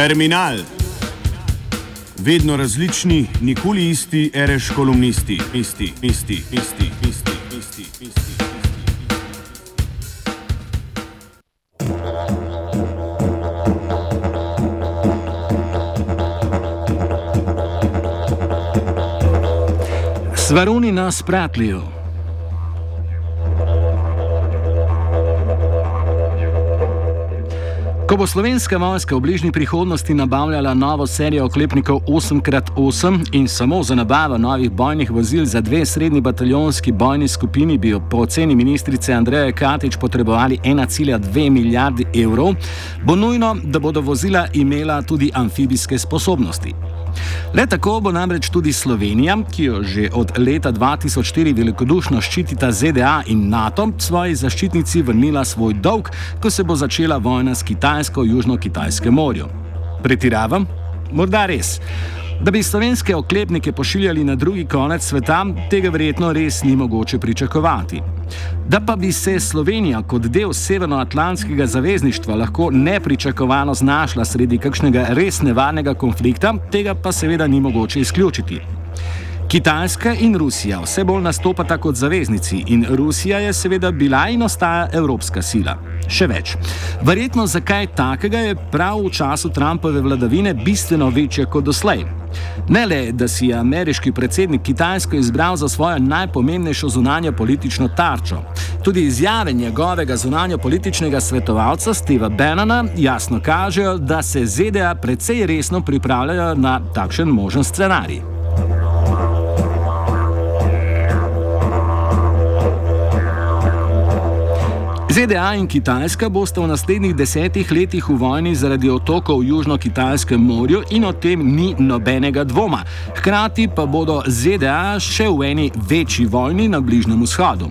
Terminal. Vedno različni, nikoli isti, reš kolumnisti, isti, isti, isti, isti, isti, isti. Svaruni nas pratljajo. Bo slovenska vojska v bližnji prihodnosti nabavljala novo serijo oklepnikov 8x8 in samo za nabavo novih bojnih vozil za dve srednji bataljonski bojni skupini, bi po oceni ministrice Andreje Katič potrebovali 1,2 milijardi evrov, bo nujno, da bodo vozila imela tudi amfibijske sposobnosti. Le tako bo namreč tudi Slovenija, ki jo že od leta 2004 velikodušno ščitita ZDA in NATO, svoji zaščitnici vrnila svoj dolg, ko se bo začela vojna s Kitajsko v Južno-Kitajskem morju. Pretiravam? Morda res. Da bi slovenske oklepnike pošiljali na drugi konec sveta, tega verjetno res ni mogoče pričakovati. Da pa bi se Slovenija kot del Severnoatlantskega zavezništva lahko nepričakovano znašla sredi kakšnega res nevarnega konflikta, tega pa seveda ni mogoče izključiti. Kitajska in Rusija vse bolj nastopata kot zaveznici in Rusija je seveda bila in ostaja evropska sila. Še več. Verjetno zakaj takega je prav v času Trumpove vladavine bistveno večja kot doslej. Ne le, da si je ameriški predsednik Kitajsko izbral za svojo najpomembnejšo zunanjo politično tarčo. Tudi izjave njegovega zunanjo političnega svetovalca Steva Bannona jasno kažejo, da se ZDA precej resno pripravljajo na takšen možen scenarij. ZDA in Kitajska bosta v naslednjih desetih letih v vojni zaradi otokov v Južno-Kitajskem morju in o tem ni nobenega dvoma. Hkrati pa bodo ZDA še v eni večji vojni na Bližnjem vzhodu.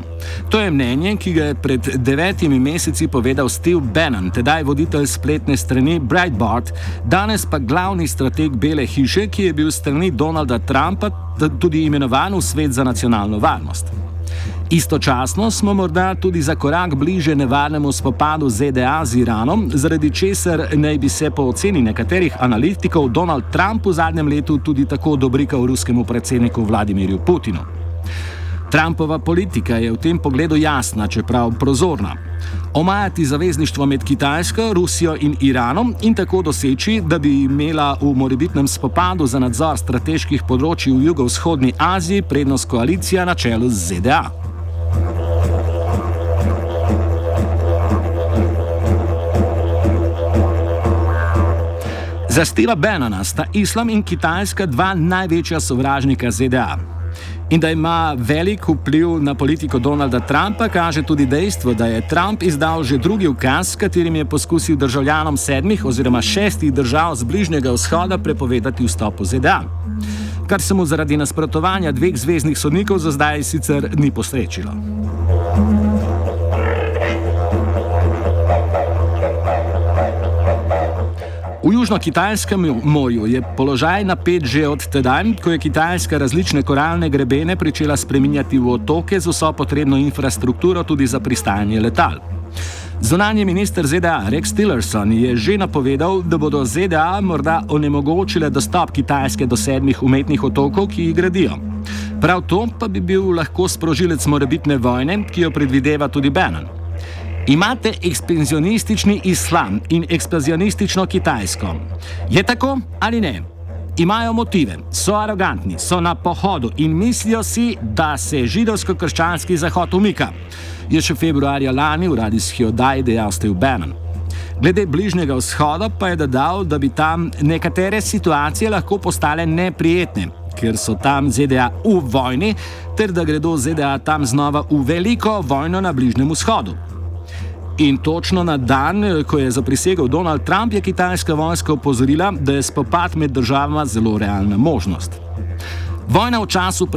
To je mnenje, ki ga je pred devetimi meseci povedal Steve Bannon, tedaj voditelj spletne strani Breitbart, danes pa glavni strateg Bele hiše, ki je bil strani Donalda Trumpa tudi imenovan v svet za nacionalno varnost. Istočasno smo morda tudi za korak bliže nevarnemu spopadu ZDA z Iranom, zaradi česar naj bi se po oceni nekaterih analitikov Donald Trump v zadnjem letu tudi tako dobrikal ruskemu predsedniku Vladimirju Putinu. Trumpova politika je v tem pogledu jasna, čeprav prozorna. Omajati zavezništvo med Kitajsko, Rusijo in Iranom in tako doseči, da bi imela v morebitnem spopadu za nadzor strateških področji v jugovzhodni Aziji prednost koalicija na čelu z ZDA. Za Steva Bannona sta islam in Kitajska dva največja sovražnika ZDA. In da ima velik vpliv na politiko Donalda Trumpa, kaže tudi dejstvo, da je Trump izdal že drugi ukaz, s katerim je poskusil državljanom sedmih oziroma šestih držav z Bližnjega vzhoda prepovedati vstop v ZDA. Kar se mu zaradi nasprotovanja dveh zvezdnih sodnikov za zdaj sicer ni posrečilo. V Južno-Kitajskem morju je položaj napet že od tedaj, ko je Kitajska različne koralne grebene začela spreminjati v otoke z vso potrebno infrastrukturo tudi za pristajanje letal. Zunanji minister ZDA Rex Tillerson je že napovedal, da bodo ZDA morda onemogočile dostop Kitajske do sedmih umetnih otokov, ki jih gradijo. Prav to pa bi bil lahko sprožilec morebitne vojne, ki jo predvideva tudi Bannon. Imate ekspanzionistični islam in ekspanzionistično Kitajsko. Je tako ali ne? Imajo motive, so arogantni, so na pohodu in mislijo si, da se židovsko-krščanski zahod umika. Je še februarja lani v radijski oddaji dejal Steve Bannon. Glede bližnjega vzhoda pa je dodal, da bi tam nekatere situacije lahko postale neprijetne, ker so tam ZDA v vojni, ter da gredo ZDA tam znova v veliko vojno na bližnjem vzhodu. In točno na dan, ko je zaprisegel Donald Trump, je kitajska vojska opozorila, da je spopad med državama zelo realna možnost. Vojna v času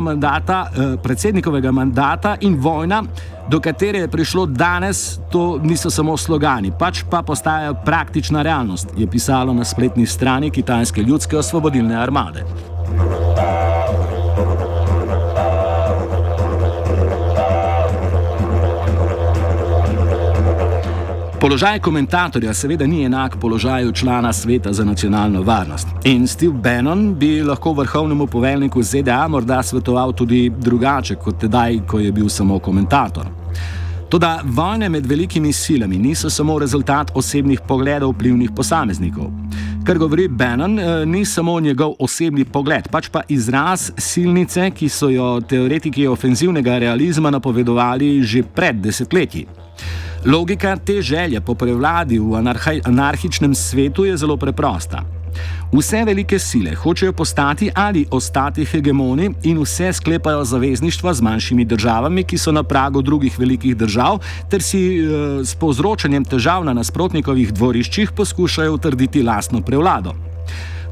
mandata, eh, predsednikovega mandata in vojna, do katere je prišlo danes, to niso samo slogani, pač pa postajajo praktična realnost, je pisalo na spletni strani Kitajske ljudske osvobodilne armade. Položaj komentatorja seveda ni enak položaju člana sveta za nacionalno varnost. In Steve Bannon bi lahko vrhovnemu poveljniku ZDA morda svetoval tudi drugače kot tedaj, ko je bil samo komentator. Toda vojne med velikimi silami niso samo rezultat osebnih pogledov vplivnih posameznikov. Kar govori Bannon, eh, ni samo njegov osebni pogled, pač pa izraz silnice, ki so jo teoretiki ofenzivnega realizma napovedovali že pred desetletji. Logika te želje po prevladi v anarhičnem svetu je zelo preprosta. Vse velike sile hočejo postati ali ostati hegemoni in vse sklepajo zavezništva z manjšimi državami, ki so na pragu drugih velikih držav, ter si e, s povzročanjem težav na nasprotnikovih dvoriščih poskušajo utrditi lastno prevlado.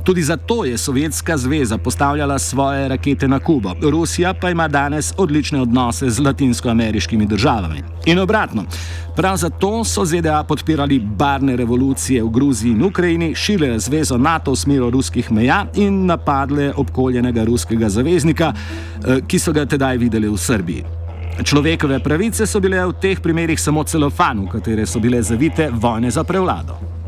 Tudi zato je Sovjetska zveza postavljala svoje rakete na Kubo. Rusija pa ima danes odlične odnose z latinskoameriškimi državami. In obratno, prav zato so ZDA podpirali barne revolucije v Gruziji in Ukrajini, širile zvezo NATO v smeru ruskih meja in napadle obkoljenega ruskega zaveznika, eh, ki so ga tedaj videli v Srbiji. Človekove pravice so bile v teh primerih samo celofan, v katere so bile zavite vojne za prevlado.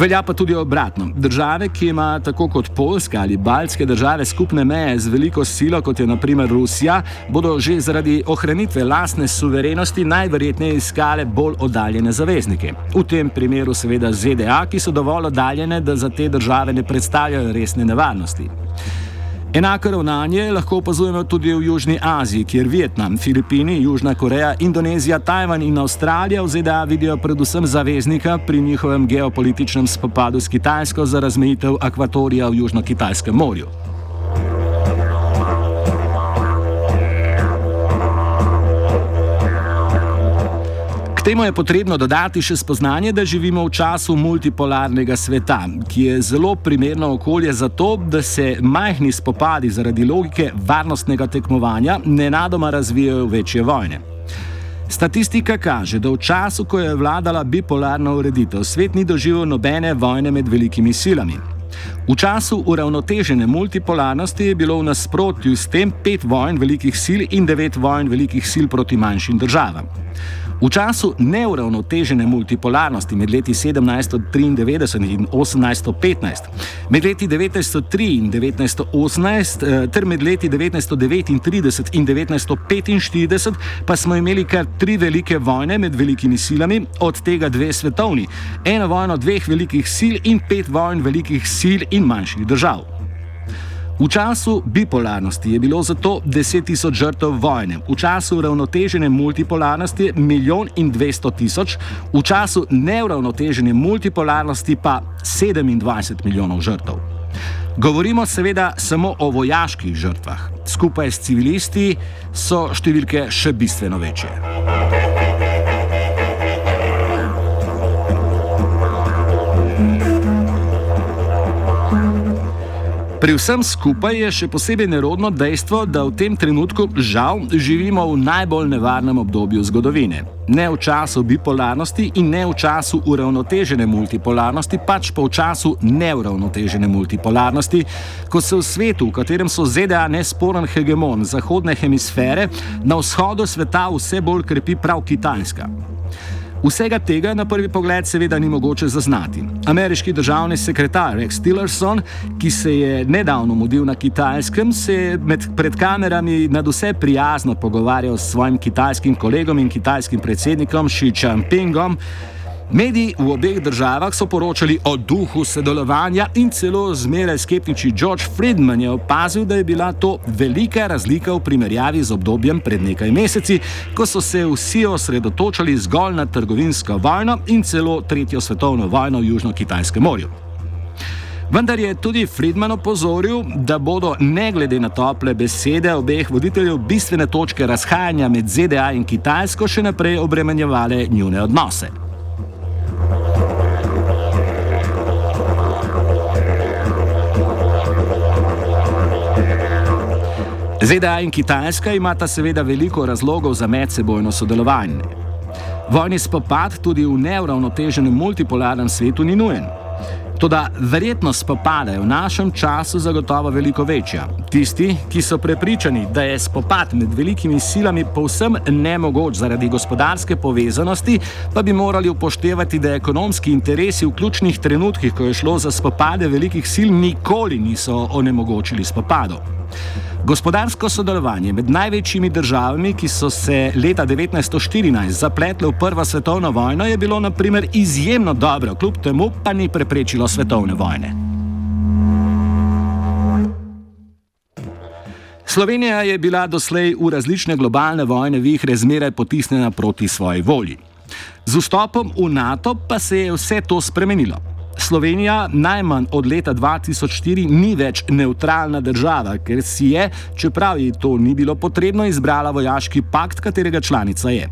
Velja pa tudi obratno. Države, ki ima tako kot Poljska ali Baltske države skupne meje z veliko silo, kot je naprimer Rusija, bodo že zaradi ohranitve lastne suverenosti najverjetneje iskale bolj oddaljene zaveznike. V tem primeru seveda ZDA, ki so dovolj oddaljene, da za te države ne predstavljajo resne nevarnosti. Enako ravnanje lahko opazujemo tudi v Južni Aziji, kjer Vietnam, Filipini, Južna Koreja, Indonezija, Tajvan in Avstralija v ZDA vidijo predvsem zaveznika pri njihovem geopolitičnem spopadu s Kitajsko za razmejitev akvatorija v Južno-Kitajskem morju. Temu je potrebno dodati še spoznanje, da živimo v času multipolarnega sveta, ki je zelo primerno okolje za to, da se majhni spopadi zaradi logike varnostnega tekmovanja nenadoma razvijajo v večje vojne. Statistika kaže, da v času, ko je vladala bipolarna ureditev, svet ni doživel nobene vojne med velikimi silami. V času uravnotežene multipolarnosti je bilo v nasprotju s tem pet vojn velikih sil in devet vojn velikih sil proti manjšim državam. V času neuravnotežene multipolarnosti med leti 1793 in 1815, med leti 1903 in 1918 eh, ter med leti 1939 in 1945 pa smo imeli kar tri velike vojne med velikimi silami, od tega dve svetovni, eno vojno dveh velikih sil in pet vojn velikih sil in manjših držav. V času bipolarnosti je bilo zato 10 tisoč žrtev vojne, v času ravnotežene multipolarnosti milijon in 200 tisoč, v času neuravnotežene multipolarnosti pa 27 milijonov žrtev. Govorimo seveda samo o vojaških žrtvah, skupaj s civilisti so številke še bistveno večje. Pri vsem skupaj je še posebej nerodno dejstvo, da v tem trenutku žal živimo v najbolj nevarnem obdobju zgodovine. Ne v času bipolarnosti in ne v času uravnotežene multipolarnosti, pač pa v času neuravnotežene multipolarnosti, ko se v svetu, v katerem so ZDA nesporen hegemon zahodne hemisfere, na vzhodu sveta vse bolj krepi prav Kitajska. Vsega tega na prvi pogled seveda ni mogoče zaznati. Ameriški državni sekretar Rex Tillerson, ki se je nedavno mudil na kitajskem, se je pred kamerami nad vse prijazno pogovarjal s svojim kitajskim kolegom in kitajskim predsednikom Xi Jinpingom. Mediji v obeh državah so poročali o duhu sodelovanja in celo zmeraj skeptični George Friedman je opazil, da je bila to velika razlika v primerjavi z obdobjem pred nekaj meseci, ko so se vsi osredotočali zgolj na trgovinsko vojno in celo tretjo svetovno vojno v Južno-Kitajskem morju. Vendar je tudi Friedman opozoril, da bodo ne glede na tople besede obeh voditeljev bistvene točke razhajanja med ZDA in Kitajsko še naprej obremenjevale njune odnose. ZDA in Kitajska imata seveda veliko razlogov za medsebojno sodelovanje. Vojni spopad tudi v neuravnoteženem multipolarnem svetu ni nujen. Toda verjetnost spopada je v našem času zagotovo veliko večja. Tisti, ki so prepričani, da je spopad med velikimi silami povsem nemogoč zaradi gospodarske povezanosti, pa bi morali upoštevati, da ekonomski interesi v ključnih trenutkih, ko je šlo za spopade velikih sil, nikoli niso onemogočili spopadov. Gospodarsko sodelovanje med največjimi državami, ki so se leta 1914 zapletle v Prvo svetovno vojno, je bilo naprimer izjemno dobro, kljub temu pa ni preprečilo svetovne vojne. Slovenija je bila doslej v različne globalne vojne vihre zmeraj potisnjena proti svoji volji. Z vstopom v NATO pa se je vse to spremenilo. Slovenija najmanj od leta 2004 ni več neutralna država, ker si je, čeprav ji to ni bilo potrebno, izbrala vojaški pakt, katerega članica je.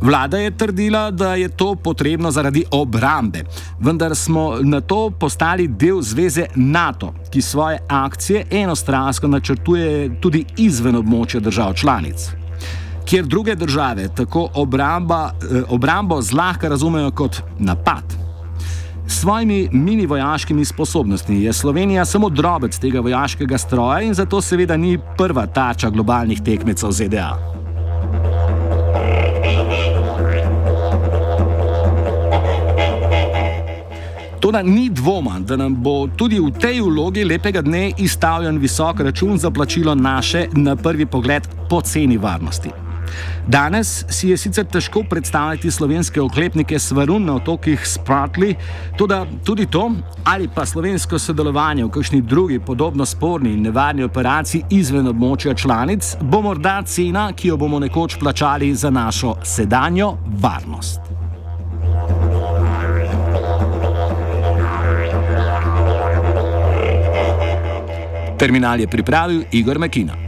Vlada je trdila, da je to potrebno zaradi obrambe, vendar smo na to postali del zveze NATO, ki svoje akcije enostransko načrtuje tudi izven območja držav članic. Kjer druge države tako obramba, eh, obrambo zlahka razumejo kot napad. S svojimi mini vojaškimi sposobnostmi je Slovenija samo drobec tega vojaškega stroja in zato seveda ni prva tarča globalnih tekmecev ZDA. Toda ni dvoma, da nam bo tudi v tej vlogi lepega dne izstavljen visok račun za plačilo naše, na prvi pogled, poceni varnosti. Danes si je sicer težko predstavljati slovenske oklepnike svarun na otokih Spratli, tudi to, ali pa slovensko sodelovanje v kakšni drugi podobno sporni in nevarni operaciji izven območja članic, bo morda cena, ki jo bomo nekoč plačali za našo sedanjo varnost. Terminal je pripravil Igor Mekina.